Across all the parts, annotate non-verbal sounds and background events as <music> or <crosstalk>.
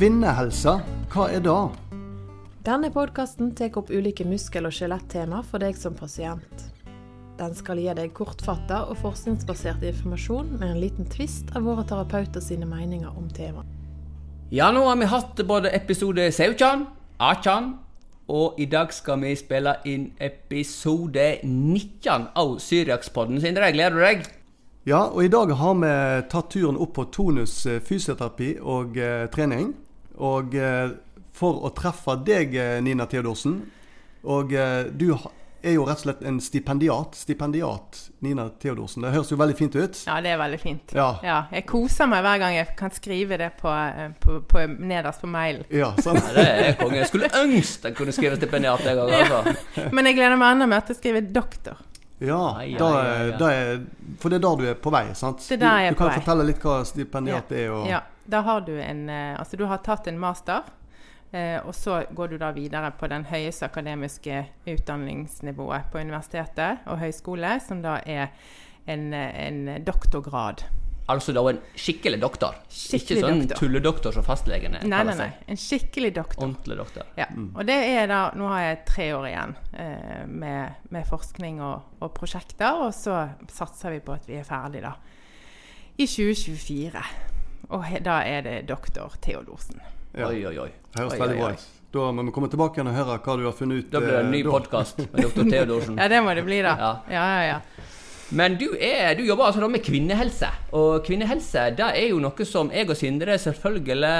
Kvinnehelse, hva er det? Denne podkasten tar opp ulike muskel- og skjelettema for deg som pasient. Den skal gi deg kortfatta og forskningsbasert informasjon med en liten tvist av våre terapeuter sine meninger om temaet. Ja, nå har vi hatt både episode 17, 18, og i dag skal vi spille inn episode 19 av Syriakspodden. Sindre, gleder du deg? Ja, og i dag har vi tatt turen opp på Tonus eh, fysioterapi og eh, trening. Og eh, for å treffe deg, eh, Nina Theodorsen. Og eh, du er jo rett og slett en stipendiat. Stipendiat Nina Theodorsen. Det høres jo veldig fint ut. Ja, det er veldig fint. Ja. jeg koser meg hver gang jeg kan skrive det på, på, på, nederst på mailen. Ja, sant? Ja, det er konge. Jeg skulle ønske jeg kunne skrive stipendiat en gang. Altså. Men jeg gleder meg enda mer til å skrive doktor. Ja, Ai, da, ai, ai, ai. da er, for det er der du er på vei, sant? Det er der jeg er du, du kan på vei. fortelle litt hva stipendiat er. Og, Ja, da har du en eh, Altså, du har tatt en master, eh, og så går du da videre på den høyeste akademiske utdanningsnivået på universitetet og høyskole, som da er en, en doktorgrad. Altså da en skikkelig doktor. Skikkelig Ikke sånn doktor. tulledoktor som fastlegene Nei, nei, kaller nei. seg. En skikkelig doktor. Ordentlig doktor. Ja, og det er da Nå har jeg tre år igjen eh, med, med forskning og, og prosjekter, og så satser vi på at vi er ferdig da i 2024. Og he, da er det doktor Theodorsen. Ja. Oi, oi, oi. Høres veldig bra ut. Da må vi komme tilbake igjen og høre hva du har funnet ut. Da blir det en ny eh, podkast med doktor Theodorsen. <laughs> Ja, det må det bli, da. Ja. Ja, ja, ja. Men du, er, du jobber altså da med kvinnehelse. Og kvinnehelse det er jo noe som jeg og Sindre selvfølgelig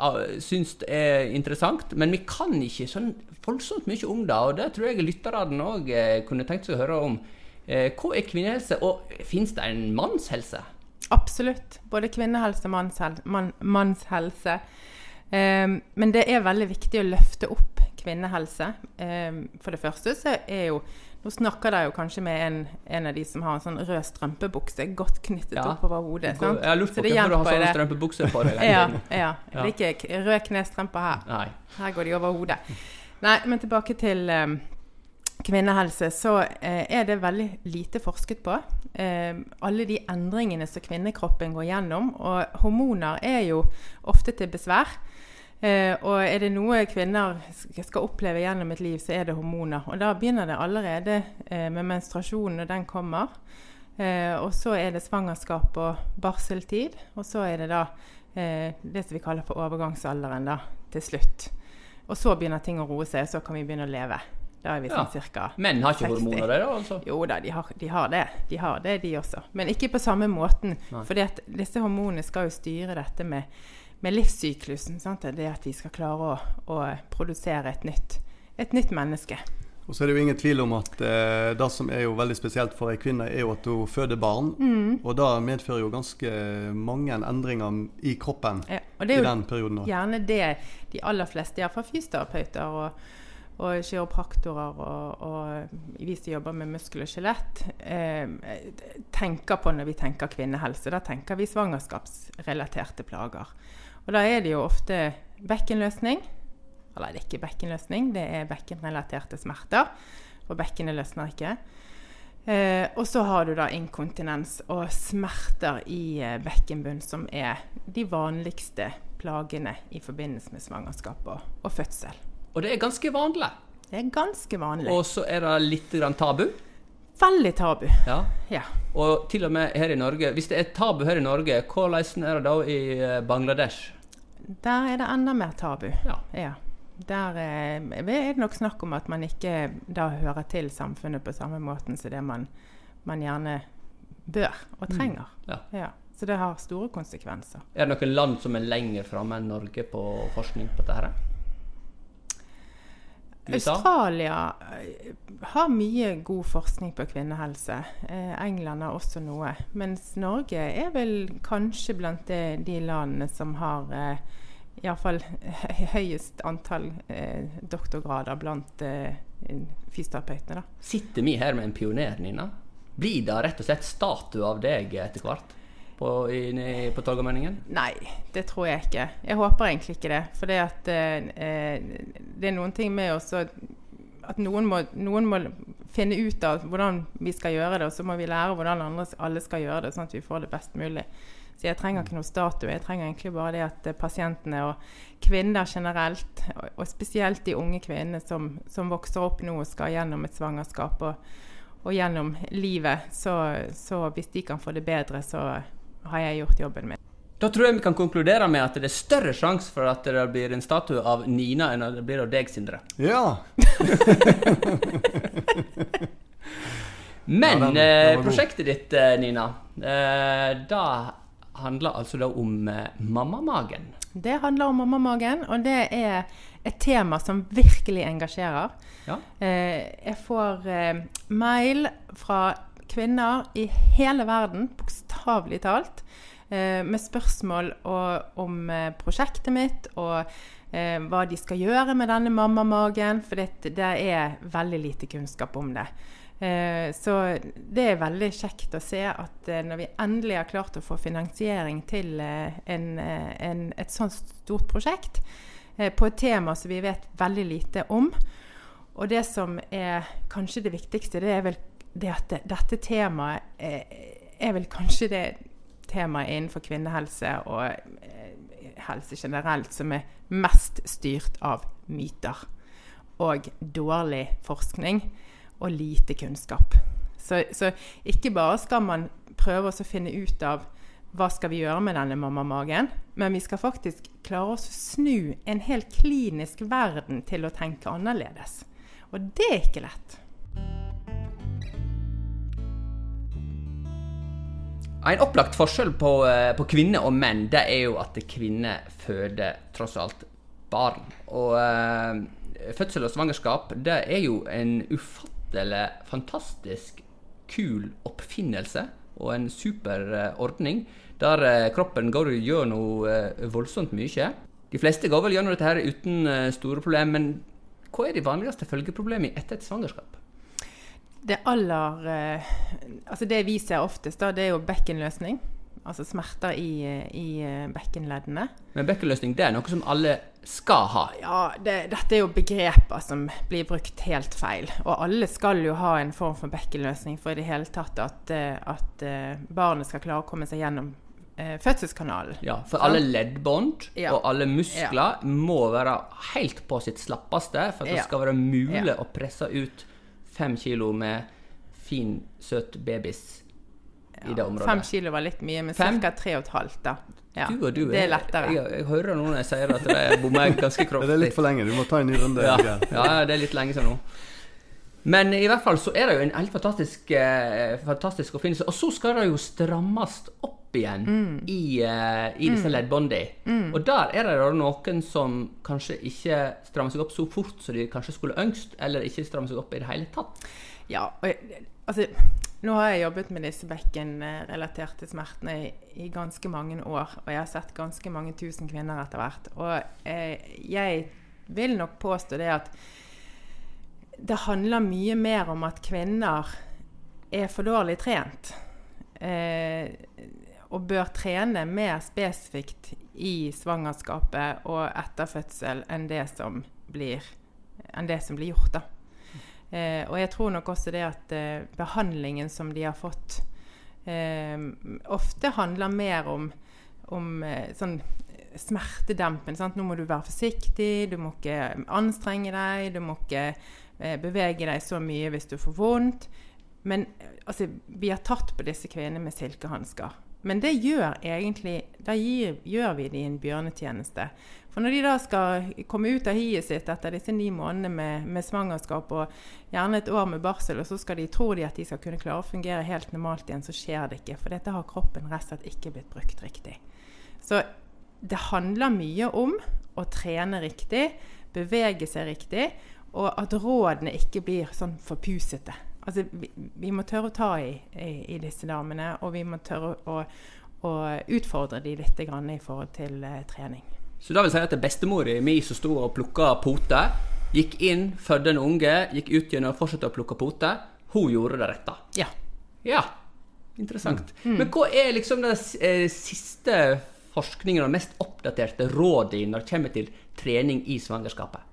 uh, syns er interessant. Men vi kan ikke sånn voldsomt mye om det, og det tror jeg lytterne òg kunne tenkt seg å høre om. Eh, hva er kvinnehelse, og fins det en mannshelse? Absolutt. Både kvinnehelse og mannshel mann, mannshelse. Um, men det er veldig viktig å løfte opp kvinnehelse. Um, for det første så er jo Nå snakker jeg jo kanskje med en, en av de som har en sånn rød strømpebukse godt knyttet Ja. oppover hodet. sant? Jeg har lurt på det hvorfor du har sånn strømpebukse på deg. Ja, ja. Ja. Det er ikke rød knestrømpe her. Nei. Her går de over hodet. Nei, men tilbake til um, kvinnehelse. Så eh, er det veldig lite forsket på. Eh, alle de endringene som kvinnekroppen går gjennom. Og hormoner er jo ofte til besvær. Eh, og er det noe kvinner skal oppleve gjennom et liv, så er det hormoner. Og da begynner det allerede med menstruasjonen når den kommer. Og så er det svangerskap og barseltid. Og så er det da det som vi kaller for overgangsalderen da, til slutt. Og så begynner ting å roe seg, og så kan vi begynne å leve. Da er vi sånn Ja. cirka Menn har ikke 60. hormoner, de da? altså? Jo da, de har, de har det. De har det, de også. Men ikke på samme måten. For disse hormonene skal jo styre dette med, med livssyklusen. Sant? Det at vi skal klare å, å produsere et nytt, et nytt menneske. Og så er det jo ingen tvil om at eh, det som er jo veldig spesielt for ei kvinne, er jo at hun føder barn. Mm. Og det medfører jo ganske mange endringer i kroppen Ja, og det er jo den perioden. gjerne det de aller fleste, iallfall fysioterapeuter og, og kiropraktorer og, og vi som jobber med muskel og skjelett, eh, tenker på når vi tenker kvinnehelse. Da tenker vi svangerskapsrelaterte plager. Og da er det jo ofte bekkenløsning. Eller det er ikke bekkenløsning, det er bekkenrelaterte smerter. For bekkenet løsner ikke. Eh, og så har du da inkontinens og smerter i eh, bekkenbunn, som er de vanligste plagene i forbindelse med svangerskap og, og fødsel. Og det er ganske vanlig. Det er ganske vanlig. Og så er det litt grann tabu. Veldig tabu. Ja. Ja. Og til og med her i Norge. Hvis det er tabu her i Norge, hvordan er det da i eh, Bangladesh? Der er det enda mer tabu. Ja. Ja. Der eh, er det nok snakk om at man ikke da hører til samfunnet på samme måten som det man, man gjerne bør og trenger. Ja. Ja. Så det har store konsekvenser. Er det noen land som er lenger framme enn Norge på forskning på dette? USA? Australia eh, har mye god forskning på kvinnehelse. Eh, England har også noe. Mens Norge er vel kanskje blant de, de landene som har eh, iallfall <laughs> høyest antall eh, doktorgrader blant eh, fysioterapeutene. Sitter vi her med en pioner, Nina? Blir det rett og slett statue av deg etter hvert på, i, på Torgallmenningen? Nei, det tror jeg ikke. Jeg håper egentlig ikke det. For det at eh, det er noen ting med også at noen må, noen må finne ut av hvordan vi skal gjøre det, og så må vi lære hvordan andre, alle skal gjøre det, sånn at vi får det best mulig. Så jeg trenger ikke noe statue. Jeg trenger egentlig bare det at eh, pasientene og kvinner generelt, og, og spesielt de unge kvinnene som, som, vokser opp nå og skal gjennom et svangerskap og, og gjennom livet, så, så hvis de kan få det bedre, så har jeg gjort jobben min. Da tror jeg vi kan konkludere med at det er større sjanse for at det blir en statue av Nina enn at det blir av deg, Sindre. Ja. <laughs> Men Ja, den- den eh, god. prosjektet ditt, eh, Nina, eh, da handler altså da om mammamagen. Det handler om mammamagen, og det er et tema som virkelig engasjerer. Ja. Eh, jeg får mail fra kvinner i hele verden, bokstavelig talt, eh, med spørsmål om eh, prosjektet mitt og eh, hva de skal gjøre med denne mammamagen, for det, det er veldig lite kunnskap om det. Så det er veldig kjekt å se at når vi endelig har klart å få finansiering til en, en, et sånt stort prosjekt, på et tema som vi vet veldig lite om, og det som er kanskje det viktigste, det er vel det at dette temaet er, er vel kanskje det temaet innenfor kvinnehelse og eh, helse generelt som er mest styrt av myter og dårlig forskning og lite kunnskap. Så, så ikke bare skal man prøve å finne ut av hva skal vi gjøre med denne mammamagen, men vi skal faktisk klare oss å snu en helt klinisk verden til å tenke annerledes. Og det er ikke lett. En opplagt forskjell på, eh, på kvinner og menn, det er jo at kvinner føder tross alt barn. Og eh, fødsel og svangerskap, det er jo en ufattelig fantastisk kul oppfinnelse og en super eh, ordning der eh, kroppen går noe eh, voldsomt mye. De fleste går vel gjennom dette her uten eh, store problemer, men hva er de vanligste følgeproblemene etter et svangerskap? Det aller eh, Altså det vi ser oftest, da, det er jo bekkenløsning. Altså smerter i, eh, i eh, bekkenleddene. Men bekkenløsning det er noe som alle skal ha. Ja, det, dette er jo begreper som blir brukt helt feil. Og alle skal jo ha en form for bekkenløsning for i det hele tatt at, at barnet skal klare å komme seg gjennom fødselskanalen. Ja, for alle leddbånd Ja. og alle muskler må være helt på sitt slappeste for at det Ja. skal være mulig Ja. å presse ut fem kilo med fin, søt babys i det området. Fem kilo var litt mye, men ca. tre og et halvt, da. Ja, Du og du det er lettere. Jeg, jeg hører noen jeg sier at det bommer ganske <laughs> kraftig. Det er litt for lenge. Du må ta en ny runde. Ja, ja, det er litt lenge siden nå. Men i hvert fall så er det jo en helt fantastisk, eh, fantastisk oppfinnelse. Og så skal det jo strammes opp igjen Mm. i, eh, i disse leddbåndene. Og der er det da noen som kanskje ikke strammer seg opp så fort som de kanskje skulle ønskt, eller ikke strammer seg opp i det hele tatt. Ja, og altså, nå har jeg jobbet med disse bekkenrelaterte smertene i, i ganske mange år, og jeg har sett ganske mange tusen kvinner etter hvert. Og eh, jeg vil nok påstå det at det handler mye mer om at kvinner er for dårlig trent. Eh, og bør trene mer spesifikt i svangerskapet og etter fødsel enn det som blir, det som blir gjort. Eh, og jeg tror nok også det at eh, behandlingen som de har fått, eh, ofte handler mer om, om eh, sånn smertedempende. Sant? Nå må du være forsiktig, du må ikke anstrenge deg, du må ikke eh, bevege deg så mye hvis du får vondt. Men eh, altså, vi har tatt på disse kvinnene med silkehansker. Men det gjør egentlig Da gir, gjør vi dem en bjørnetjeneste. For når de da skal komme ut av hiet sitt etter disse ni månedene med, med svangerskap og gjerne et år med barsel, og så skal de, tror de at de skal kunne klare å fungere helt normalt igjen, så skjer det ikke. For dette har kroppen rett og slett ikke blitt brukt riktig. Så det handler mye om å trene riktig, bevege seg riktig, og at rådene ikke blir sånn forpusete. Altså, vi, vi må tørre å ta i, i, i disse damene, og vi må tørre å, å utfordre dem litt grann i forhold til uh, trening. Så da vil si at bestemora mi som sto og plukka poter, gikk inn, fødte en unge, gikk ut igjen og fortsatte å plukke poter, hun gjorde det rette. Ja. Ja, interessant. Men hva er liksom det eh, siste forskningen og mest oppdaterte rådet når det kommer til trening i svangerskapet?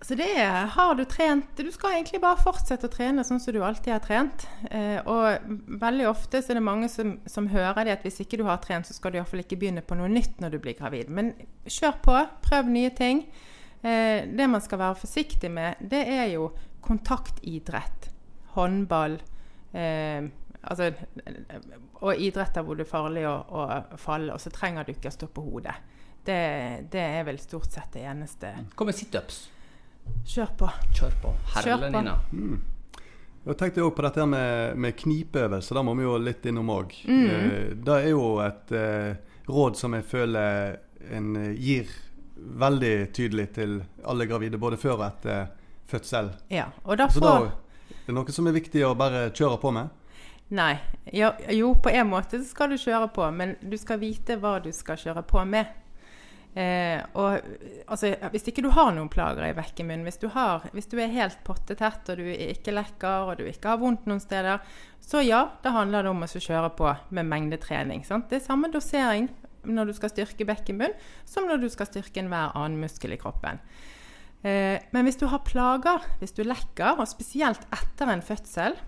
Så det er, har du trent Du skal egentlig bare fortsette å trene sånn som du alltid har trent. Eh, og veldig ofte så er det mange som, som hører det at hvis ikke du har trent, så skal du iallfall ikke begynne på noe nytt når du blir gravid. Men kjør på. Prøv nye ting. Eh, det man skal være forsiktig med, det er jo kontaktidrett. Håndball. Eh, altså, og idretter hvor det er farlig å, å falle, og så trenger du ikke å stå på hodet. Det, det er vel stort sett det eneste. Hva med situps? Kjør på. Kjør på. På. Nina. Jeg tenkte også på dette med, med knipeøvelse. Det må vi jo litt innom òg. Mm. Eh, det er jo et eh, råd som jeg føler en gir veldig tydelig til alle gravide, både før og etter fødsel. Ja, og da Så da får er det noe som er viktig å bare kjøre på med. Nei. Jo, jo, på en måte så skal du kjøre på, men du skal vite hva du skal kjøre på med. Eh, og altså, Hvis ikke du har noen plager i vekkemunnen, hvis, du hvis du er helt pottetett og du ikke lekker og du ikke har vondt noen steder, så ja, da handler det om å kjøre på med mengdetrening. Sant? Det er samme dosering når du skal styrke bekkenbunn, som når du skal styrke enhver annen muskel i kroppen. Eh, men hvis du har plager, hvis du lekker, og spesielt etter en fødsel,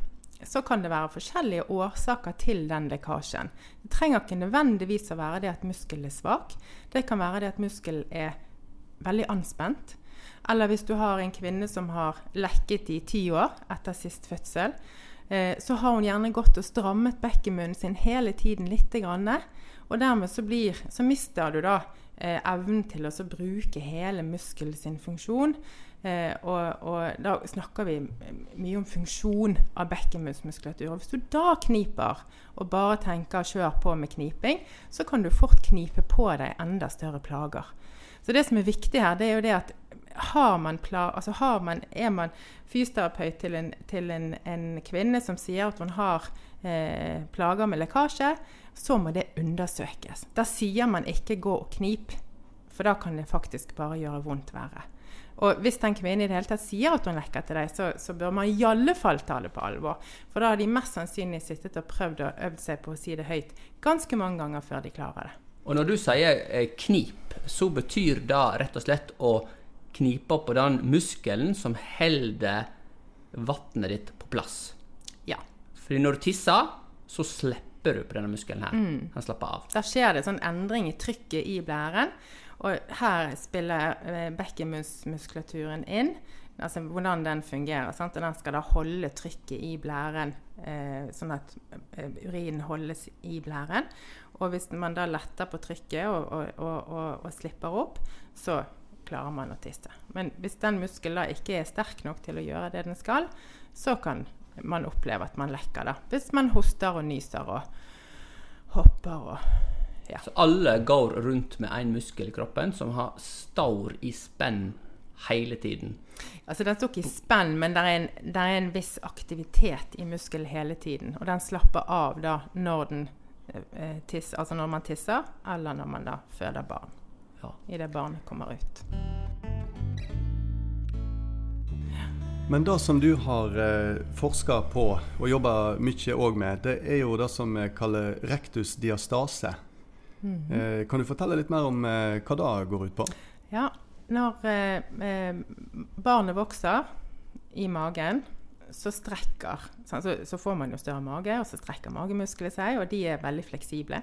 så kan det være forskjellige årsaker til den lekkasjen. Det trenger ikke nødvendigvis å være det at muskelen er svak. Det kan være det at muskelen er veldig anspent. Eller hvis du har en kvinne som har lekket i ti år etter sist fødsel, eh, så har hun gjerne gått og strammet bekkenmunnen sin hele tiden litt. Og dermed så, blir, så mister du da eh, evnen til å bruke hele muskelen sin funksjon. Eh, og, og da snakker vi mye om funksjon av bekkenbunnsmuskulatur. Hvis du da kniper og bare tenker 'kjør på med kniping', så kan du fort knipe på deg enda større plager. Så det som er viktig her, det er jo det at har man pla altså har man, er man fysioterapeut til, en, til en, en kvinne som sier at hun har eh, plager med lekkasje, så må det undersøkes. Da sier man ikke 'gå og knip', for da kan det faktisk bare gjøre vondt verre. Og hvis den kvinnen i det hele tatt sier at hun lekker til deg, så, så bør man i alle fall ta det på alvor. For da har de mest sannsynlig sittet og prøvd og øvd seg på å si det høyt ganske mange ganger før de klarer det. Og når du sier eh, knip, så betyr det rett og slett å knipe på den muskelen som holder vannet ditt på plass. Ja. Fordi når du tisser, så slipper du på denne muskelen her. Den slapper av. Da skjer det sånn endring i trykket i blæren. Og her spiller bekkenmuskulaturen inn. Altså hvordan den fungerer. Sant? Og den skal da holde trykket i blæren, eh, sånn at eh, urinen holdes i blæren. Og hvis man da letter på trykket og, og, og, og slipper opp, så klarer man å tisse. Men hvis den muskelen da ikke er sterk nok til å gjøre det den skal, så kan man oppleve at man lekker. da. Hvis man hoster og nyser og hopper og ja. Så alle går rundt med én muskel i kroppen som har står i spenn hele tiden. Altså Den står ikke i spenn, men det er, en, er en viss aktivitet i muskelen hele tiden. Og den slapper av da når, den, eh, tisser, altså når man tisser, eller når man da føder barn. Ja. Idet barnet kommer ut. Men det som du har eh, forska på og jobba mye òg med, det er jo det som vi kaller rektusdiastase. Eh, kan du fortelle litt mer om eh, hva det går ut på? Ja, når eh, eh, barnet vokser i magen, så strekker så, så får man jo større mage, og så strekker magemusklene seg, og de er veldig fleksible.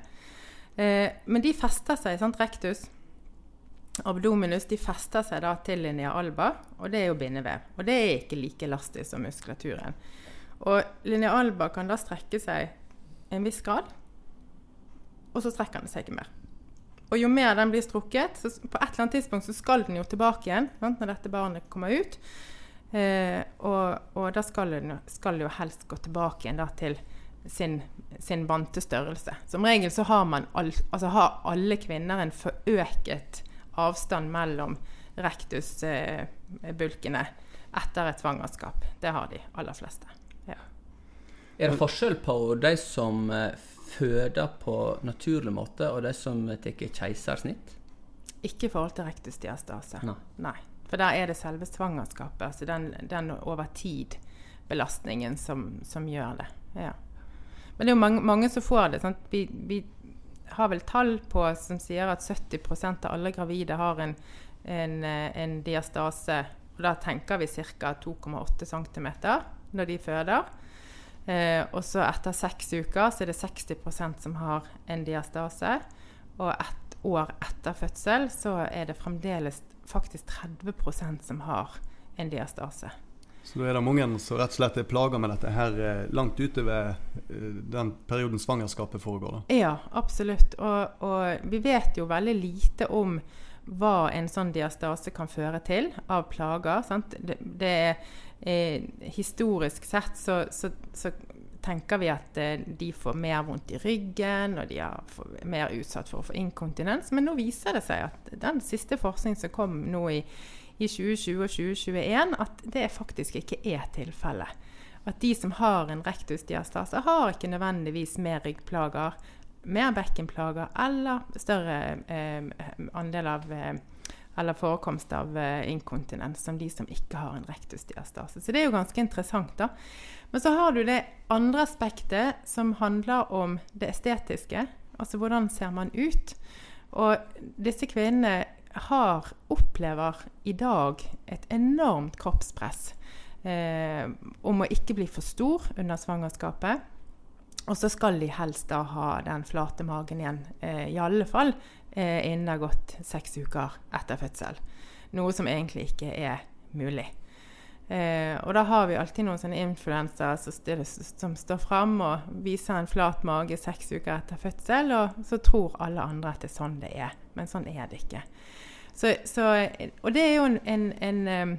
Eh, men de fester seg, sant, rektus, abdominus, de fester seg da til linja alba, og det er jo bindevev. Og det er ikke like elastisk som muskulaturen. Og linja alba kan da strekke seg en viss grad, og så strekker den seg ikke mer. Og jo mer den blir strukket, så på et eller annet tidspunkt så skal den jo tilbake igjen sant, når dette barnet kommer ut. Eh, og, og da skal den skal jo helst gå tilbake igjen da til sin, sin vante størrelse. Som regel så har, all, altså har alle kvinner en forøket avstand mellom rektusbulkene etter et svangerskap. Det har de aller fleste. Ja. Er det forskjell på de som eh, føder på naturlig måte, og de som tar keisersnitt? Ikke i forhold til rektusdiastase. Nei. Nei. For der er det selve svangerskapet, altså den, den over tid-belastningen som, som gjør det. Ja. Men det er jo mange, mange som får det. Sant? Vi, vi har vel tall på som sier at 70% av alle gravide har en, en, en diastase Og da tenker vi ca. 2,8 cm når de føder. Eh, og så etter seks uker så er det 60% som har en diastase. Og ett år etter fødsel så er det fremdeles faktisk 30% som har en diastase. Så da er det mange som rett og slett er plaga med dette her eh, langt utover eh, den perioden svangerskapet foregår? da? Ja, absolutt. Og, og vi vet jo veldig lite om hva en sånn diastase kan føre til av plager. Sant? Det, det er, eh, historisk sett så, så, så tenker vi at eh, de får mer vondt i ryggen, og de er for, mer utsatt for å få inkontinens. Men nå viser det seg at den siste forskningen som kom nå i, i 2020 og 2021, at det faktisk ikke er tilfellet. At de som har en rektusdiastase, har ikke nødvendigvis mer ryggplager, mer bekkenplager eller større eh, andel av eh, eller forekomst av eh, inkontinens som de som ikke har en rektusdiastase. Så det er jo ganske interessant. da. Men så har du det andre aspektet som handler om det estetiske. Altså hvordan ser man ut? Og disse kvinnene har, opplever i dag et enormt kroppspress eh, om å ikke bli for stor under svangerskapet. Og så skal de helst da ha den flate magen igjen, eh, i alle fall innen det har gått seks uker etter fødsel. Noe som egentlig ikke er mulig. Eh, og da har vi alltid noen sånne influensere som, som, står fram og viser en flat mage seks uker etter fødsel, og så tror alle andre at det er sånn det er. Men sånn er det ikke. Så, så, og det er jo en, en,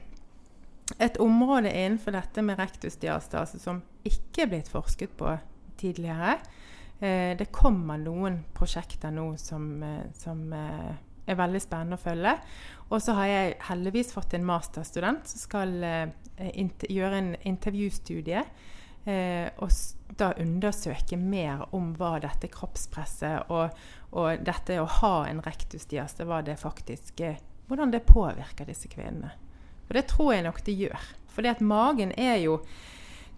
et område innenfor dette med rektusdiastase som ikke er blitt forsket på tidligere. Eh, det kommer noen prosjekter nå som, eh, som eh, er veldig spennende å følge. Og så har jeg heldigvis fått en masterstudent som skal gjøre en intervjustudie. Og da undersøke mer om hva dette kroppspresset og, og dette å ha en rektusdiaste, hva det faktisk Hvordan det påvirker disse kvinnene. Og det tror jeg nok det gjør. For det at magen er jo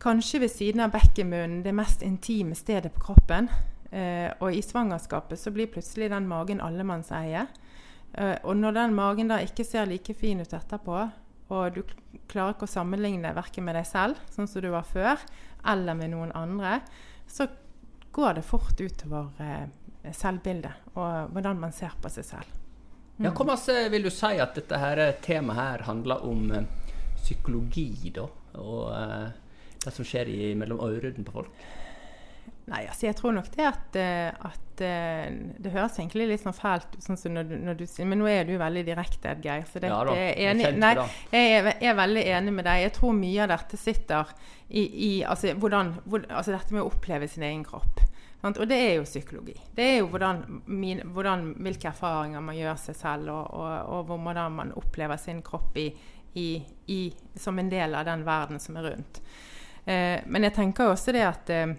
kanskje ved siden av bekkenmunnen det mest intime stedet på kroppen. Eh, og i svangerskapet så blir plutselig den magen allemannseie. Eh, og når den magen da ikke ser like fin ut etterpå, og du klarer ikke å sammenligne verken med deg selv, sånn som du var før, eller med noen andre, så går det fort utover eh, selvbildet og hvordan man ser på seg selv. Mm. Ja, Hvor masse vil du si at dette her temaet her handler om uh, psykologi, da? Og det som skjer i, mellom ørene på folk? Nei, altså jeg tror nok det at, eh, at eh, Det høres egentlig litt sånn fælt ut, sånn som når du, når du, men nå er du veldig direkte, Edgeir. Så det, ja, da, jeg, er enig, nei, jeg er, er, veldig enig med deg. Jeg tror mye av dette sitter i, i altså, hvordan, hvor, altså dette med å oppleve sin egen kropp. Og det er jo psykologi. Det er jo hvordan, min, hvordan, hvilke erfaringer man gjør seg selv, og, og, og hvordan man opplever sin kropp i, i, som en del av den verden som er rundt. Eh, men jeg tenker også det at eh,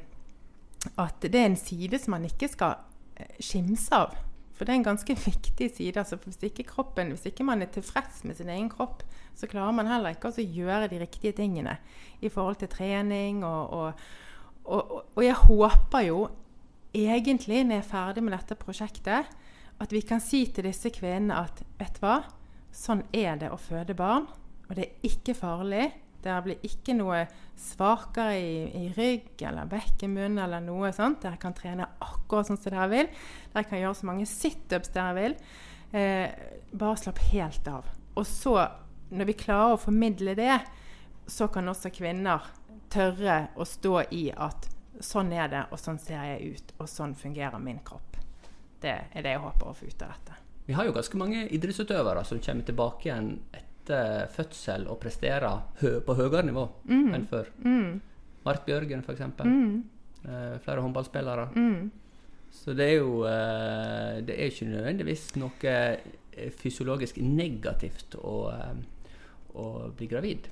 at det er en side som man ikke skal eh, skimse av. For det er en ganske <laughs> viktig side. Altså hvis, ikke kroppen, hvis ikke man er tilfreds med sin egen kropp, så klarer man heller ikke å gjøre de riktige tingene i forhold til trening. Og, og, og, og, jeg håper jo egentlig, når jeg er ferdig med dette prosjektet, at vi kan si til disse kvinnene at vet du hva, sånn er det å føde barn. Og det er ikke farlig. Det blir ikke noe svakere i, i rygg eller bekkenmunn eller noe sånt. Dere kan trene akkurat sånn som dere vil. Dere kan gjøre så mange situps dere vil. Eh, bare slapp helt av. Og så, når vi klarer å formidle det, så kan også kvinner tørre å stå i at sånn er det, og sånn ser jeg ut, og sånn fungerer min kropp. Det er det jeg håper å få ut av dette. Vi har jo ganske mange idrettsutøvere som kommer tilbake igjen etter etter fødsel og prestere hø på høyere nivå mm. enn før. Mm. Mart Bjørgen, f.eks. Mm. Eh, flere håndballspillere. Mm. Så det er jo eh, Det er ikke nødvendigvis noe eh, fysiologisk negativt å, eh, å bli gravid.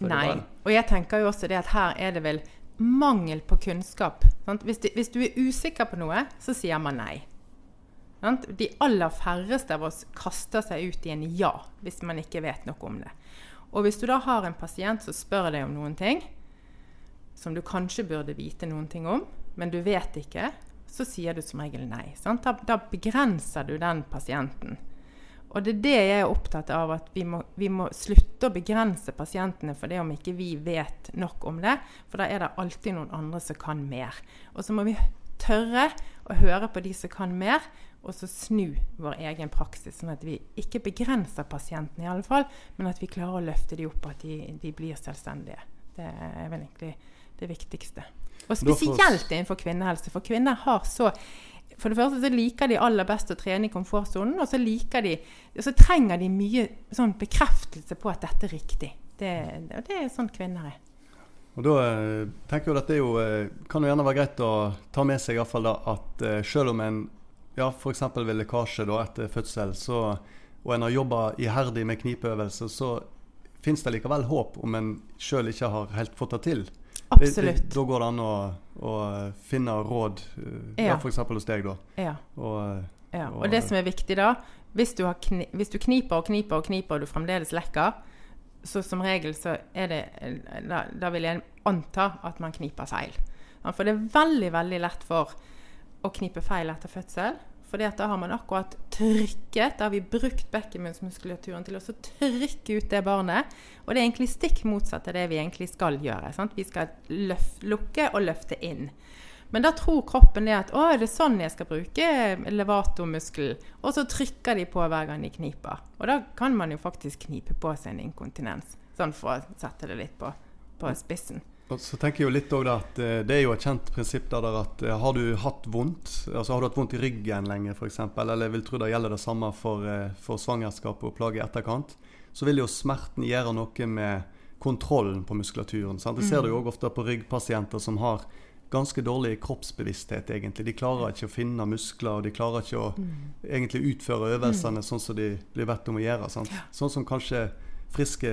Nei. Og jeg tenker jo også det at her er det vel mangel på kunnskap. Hvis du, hvis du er usikker på noe, så sier man nei. De aller færreste av oss kaster seg ut i en ja hvis man ikke vet noe om det. Og hvis du da har en pasient som spør deg om noen ting, som du kanskje burde vite noen ting om, men du vet ikke, så sier du som regel nei. Da, da, begrenser du den pasienten. Og det er det jeg er opptatt av, at vi må, vi må slutte å begrense pasientene for det om ikke vi vet nok om det. For da er det alltid noen andre som kan mer. Og så må vi tørre å høre på de som kan mer, og så snu vår egen praksis. Sånn at vi ikke begrenser pasientene, i alle fall, men at vi klarer å løfte de opp, at de, de blir selvstendige. Det er vel egentlig det viktigste. Og spesielt innenfor kvinnehelse. For kvinner har så for det første så liker de aller best å trene i komfortsonen, og så liker de, og så trenger de mye sånn bekreftelse på at dette er riktig. Det, det, det er sånn kvinner er. Og da eh, tenker jeg at det jo, eh, kan jo gjerne være greit å ta med seg i fall da, at eh, selv om en ja, f.eks. ved lekkasje da, etter fødsel, så, og en har jobba iherdig med knipeøvelser, så finnes det likevel håp om en sjøl ikke har helt fått det til. Absolutt. Da går det an å, å finne råd, ja. ja f.eks. hos deg, da. Ja. Og, ja. og, det som er viktig da, hvis du, kni, hvis du, kniper og kniper og kniper og du fremdeles lekker, så som regel så er det da, da, vil jeg anta at man kniper feil. For det er veldig, veldig lett for å knipe feil etter fødsel. Fordi da har man akkurat trykket, da har vi brukt bekkenmunnsmuskulaturen til å trykke ut det barnet. Og det er egentlig stikk motsatt av det vi egentlig skal gjøre. Sant? Vi skal løf, lukke og løfte inn. Men da tror kroppen det at å, er det sånn jeg skal bruke levatormuskelen? Og så trykker de på hver gang de kniper. Og da kan man jo faktisk knipe på seg en inkontinens. Sånn for å sette det litt på, på spissen. Så tenker jeg jo litt også at eh, Det er jo et kjent prinsipp der, at eh, har du hatt vondt, altså har du hatt vondt i ryggen lenge f.eks., eller jeg vil tro det gjelder det samme for, eh, for svangerskap og plage i etterkant, så vil jo smerten gjøre noe med kontrollen på muskulaturen. Sant? Det ser du jo òg ofte på ryggpasienter som har ganske dårlig kroppsbevissthet, egentlig. De klarer ikke å finne muskler, og de klarer ikke å mm. egentlig utføre øvelsene mm. sånn som de blir bedt om å gjøre. Sant? Sånn som kanskje friske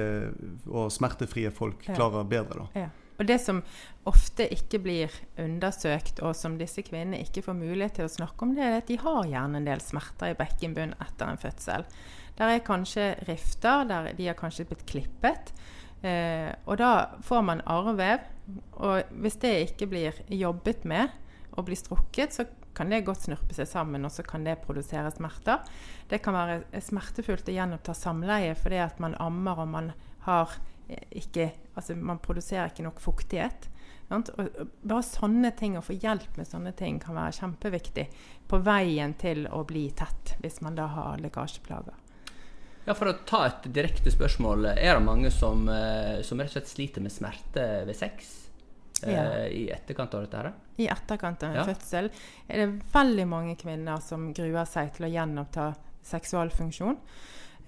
og smertefrie folk klarer bedre. da. Og det som ofte ikke blir undersøkt, og som disse kvinnene ikke får mulighet til å snakke om, det er at de har gjerne en del smerter i bekkenbunnen etter en fødsel. Der er kanskje rifter, der de har kanskje blitt klippet. Eh, og da får man arrvev. Og hvis det ikke blir jobbet med og blir strukket, så kan det godt snurpe seg sammen, og så kan det produsere smerter. Det kan være smertefullt å gjenoppta samleie fordi at man ammer og man har ikke Altså, man produserer ikke nok fuktighet. Og bare sånne ting, å få hjelp med sånne ting, kan være kjempeviktig på veien til å bli tett, hvis man da har lekkasjeplager. Ja, For å ta et direkte spørsmål. Er det mange som, eh, som rett og slett sliter med smerte ved sex? Eh, ja. I etterkant av dette? her? I etterkant av en ja. fødsel er det veldig mange kvinner som gruer seg til å gjenoppta seksualfunksjon.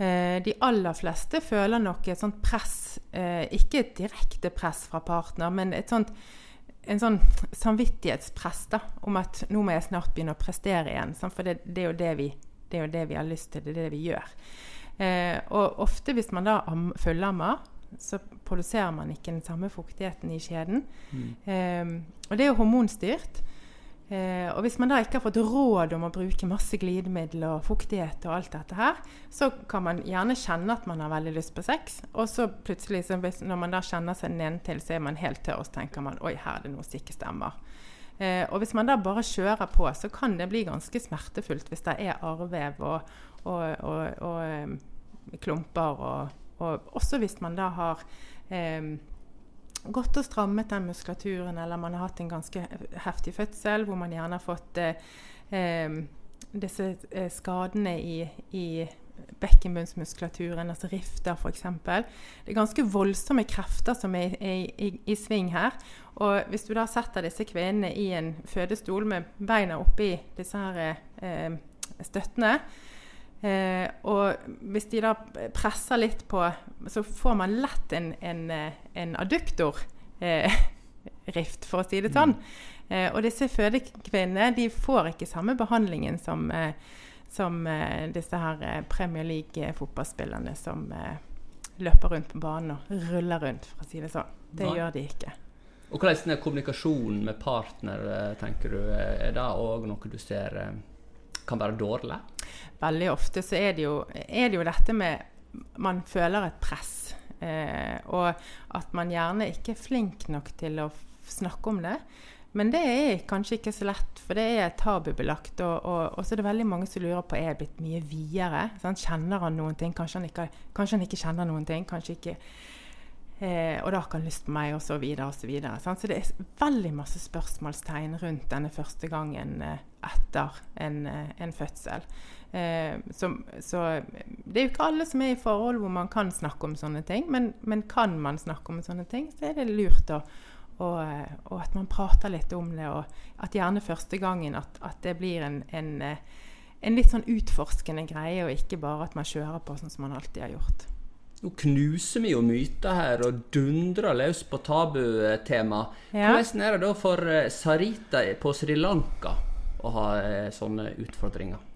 Eh, de aller fleste føler nok et sånt press, eh, ikke et direkte press fra partner, men et sånt en sånn samvittighetspress da, om at nå må jeg snart begynne å prestere igjen. For det, det, er det, vi, det, er jo det vi har lyst til, det er det vi gjør. Eh, og ofte hvis man da fullammer, så produserer man ikke den samme fuktigheten i skjeden. Mm. Eh, og det er jo hormonstyrt. Eh, og hvis man da ikke har fått råd om å bruke masse glidemiddel og fuktighet og alt dette her, så kan man gjerne kjenne at man har veldig lyst på sex, og så plutselig, så hvis, når man da kjenner seg nedentil, så er man helt tørr, og så tenker man oi, her er det noe som ikke stemmer. Eh, og hvis man da bare kjører på, så kan det bli ganske smertefullt hvis det er arrvev og, og, og, og um, klumper, og, også hvis man da har um, gått og strammet den muskulaturen, eller man har hatt en ganske heftig fødsel hvor man gjerne har fått eh, disse eh, skadene i, i bekkenbunnsmuskulaturen, altså rifter f.eks. Det er ganske voldsomme krefter som er, i, i, i sving her. Og hvis du da setter disse kvinnene i en fødestol med beina oppi disse her eh, støttene, Eh, og hvis de da presser litt på, så får man lett en, en, en adduktorrift, eh, <laughs> for å si det sånn. Eh, og disse fødekvinnene de får ikke samme behandlingen som, eh, som eh, disse her eh, Premier League-fotballspillerne som løper rundt på banen og ruller rundt, for å si det sånn. Det Nei. gjør de ikke. Og Hvordan er kommunikasjonen med partner, tenker du? Er det òg noe du ser kan være dårlig? Veldig ofte så er det jo, er det jo dette med Man føler et press. Eh, og at man gjerne ikke er flink nok til å snakke om det. Men det er kanskje ikke så lett, for det er tabubelagt. Og, og, og så er det veldig mange som lurer på er jeg blitt mye videre. Sant? Kjenner han noen ting? Kanskje han ikke, kanskje han ikke kjenner noen ting? Kanskje ikke eh, Og da har han lyst på meg, og så videre og så videre. Sant? Så det er veldig masse spørsmålstegn rundt denne første gangen eh, etter en, eh, en fødsel. Eh, så, så, det er jo ikke alle som er i forhold hvor man kan snakke om sånne ting, men, men kan man snakke om sånne ting, så er det lurt å og, og, at man prater litt om det, og at gjerne første gangen at, at det blir en, en, en, litt sånn utforskende greie, og ikke bare at man kjører på sånn som man alltid har gjort. Nå knuser vi jo myter her og dundrer løs på tabutema. Ja. Hvordan er det da for eh, Sarita på Sri Lanka å ha eh, sånne utfordringer?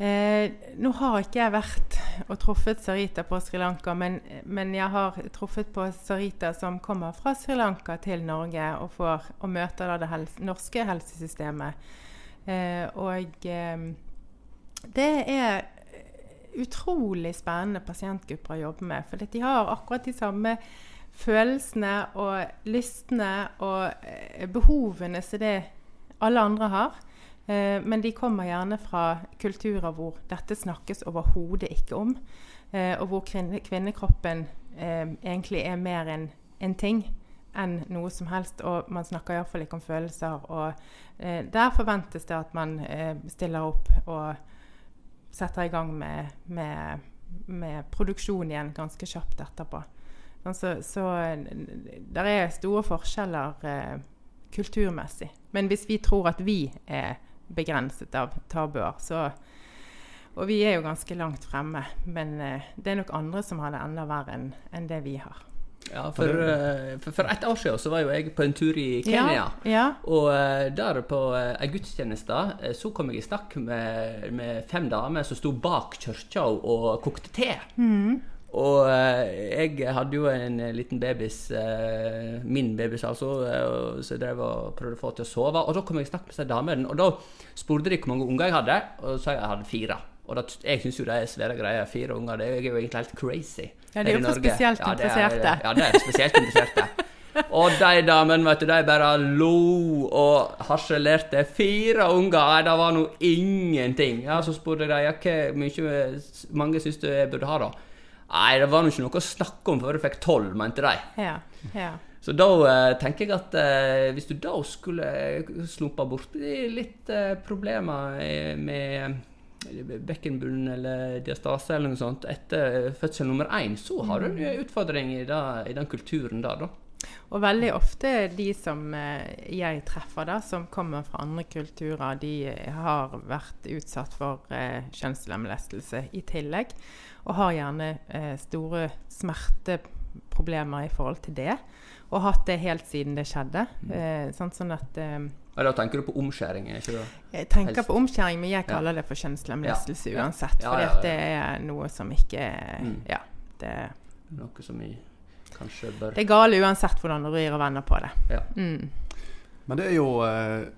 Eh, nå har ikke jeg vært og truffet Sarita på Sri Lanka, men, men, jeg har truffet på Sarita som kommer fra Sri Lanka til Norge og, får, og møter det helse, norske helsesystemet. Eh, og eh, det er utrolig spennende pasientgrupper å jobbe med. For de har akkurat de samme følelsene og lystene og eh, behovene som det alle andre har. Eh, men de kommer gjerne fra kulturer hvor dette snakkes overhodet ikke om. Eh, og hvor kvinne, kvinnekroppen egentlig er mer en, en, ting enn noe som helst. Og man snakker iallfall ikke om følelser. Og der forventes det at man stiller opp og setter i gang med, med, med produksjon igjen ganske kjapt etterpå. Så, så det er store forskjeller eh, kulturmessig. Men hvis vi tror at vi er begrenset av tabuer. Så, og vi er jo ganske langt fremme, men eh, det er nok andre som har det enda verre enn en det vi har. Ja, for, uh, for, for, et år siden så var jo jeg på en tur i Kenya. Ja, ja. Og uh, der på ei uh, gudstjeneste så kom jeg i snakk med, med, fem damer som sto bak kirka og kokte te. Mm. Og eh, jeg hadde jo en eh, liten babys, eh, min babys altså, så jeg drev og prøvde å få til å sove. Og da kom jeg i snakk med disse damene, og da spurte de hvor mange unger jeg hadde, og så sa jeg jeg hadde fire. Og det, jeg syns jo det er svære greier. Fire unger. Det er, jo egentlig helt crazy. Ja, de er jo for spesielt ja, interesserte. Ja, det er spesielt interesserte. Og de damene, vet du, de bare lo og harselerte. Fire unger, nei, det var nå ingenting. Ja, Så spurte dem ja, hvor mange syns du jeg burde ha, da? Nei, det var nå ikke noe å snakke om før du fikk tolv, mente de. Ja, ja. Så da eh, tenker jeg at eh, hvis du da skulle slumpa borti litt eh, problemer med bekkenbunn eller diastase eller noe sånt etter fødsel nummer én, så har du en mm. utfordring i, da, i den kulturen der, da. Og veldig ofte de som jeg treffer, da, som kommer fra andre kulturer, de har vært utsatt for eh, kjønnslemlestelse i tillegg og har gjerne eh, store smerteproblemer i forhold til det. Og hatt det helt siden det skjedde. Mm. Eh, sånn, sånn at eh, Da tenker du på omskjæring? ikke det? Jeg tenker Helst. på omskjæring, men jeg kaller ja. det for kjønnslemlestelse ja. uansett. Ja, for det er noe som ikke mm. Ja. Det, noe som vi kanskje bør Det er gale uansett hvordan du rir og vender på det. Ja. Mm. Men det er jo eh,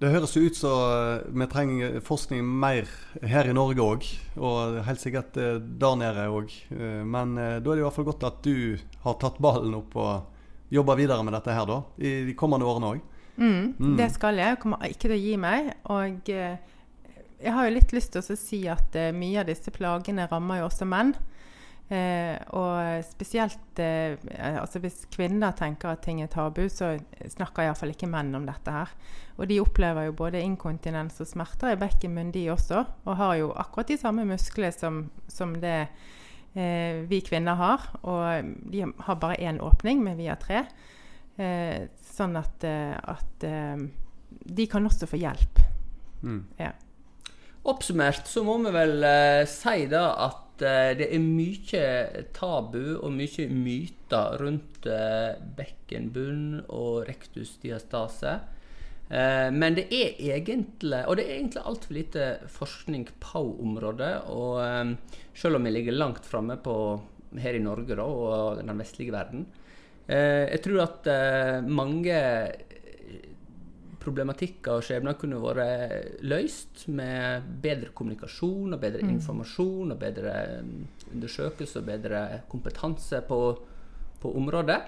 det høres jo ut som eh, vi trenger forskning mer her i Norge òg, og helt sikkert eh, der nede òg. Men da er det i hvert fall godt at du har tatt ballen opp og jobber videre med dette her da, i de kommende årene òg. Mm, mm. Det skal jeg. Jeg kommer ikke til å gi meg. Og jeg har jo litt lyst til å si at mye av disse plagene rammer jo også menn. Eh, og spesielt eh, altså Hvis kvinner tenker at ting er tabu, så snakker iallfall ikke menn om dette her. Og de opplever jo både inkontinens og smerter i bekkenmunn, de også. Og har jo akkurat de samme muskler som, som det eh, vi kvinner har. Og de har bare én åpning, men vi har tre. Eh, sånn at, eh, at eh, de kan også få hjelp. Mm. Ja. Oppsummert så må vi vel si da at det er mye tabu og mye myter rundt bekkenbunn og rektusdiastase. Uh, men det er egentlig og det er egentlig altfor lite forskning på området. Og um, selv om vi ligger langt framme her i Norge da, og den vestlige verden, jeg tror at mange problematikker og skjebner kunne vært løst med bedre kommunikasjon og bedre mm. informasjon og bedre um, undersøkelse og bedre kompetanse på, på området.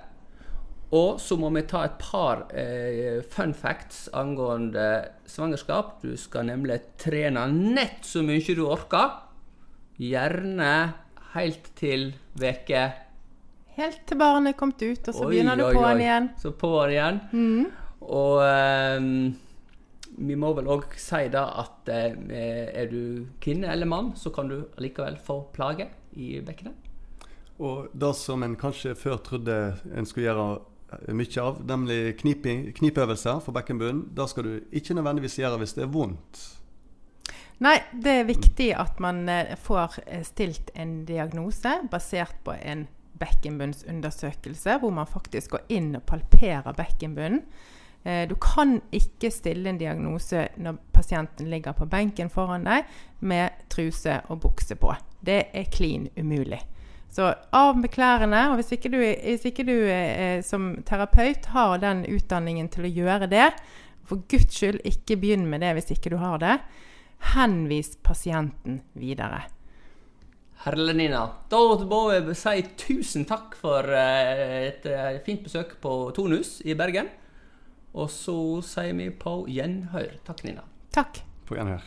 Og så må vi ta et par eh, fun facts angående svangerskap. Du skal nemlig trene nett så mye du orker. Gjerne helt til veke Helt til barnet er kommet ut, og så Oi, begynner du oi, på'n oi. igjen. Så på'n igjen. Og eh, vi må vel òg si da at eh, er du kvinne eller mann, så kan du likevel få plage i bekkenet. Og det som en kanskje før trodde en skulle gjøre mye av, nemlig knipøvelser for bekkenbunnen, det skal du ikke nødvendigvis gjøre hvis det er vondt. Nei, det er viktig at man eh, får eh, stilt en diagnose basert på en bekkenbunnsundersøkelse, hvor man faktisk går inn og palperer bekkenbunnen. Eh, Du kan ikke stille en diagnose når pasienten ligger på benken foran deg med truse og bukse på. Det er klin umulig. Så av med klærne. Og hvis ikke du, hvis ikke du eh, som terapeut har den utdanningen til å gjøre det, for guds skyld, ikke begynn med det hvis ikke du har det. Henvis pasienten videre. Herlig, Nina. Da må jeg si tusen takk for eh, et eh, fint besøk på Tonhus i Bergen. Og så sier vi på gjenhør. Takk, Nina. Takk. På gjenhør.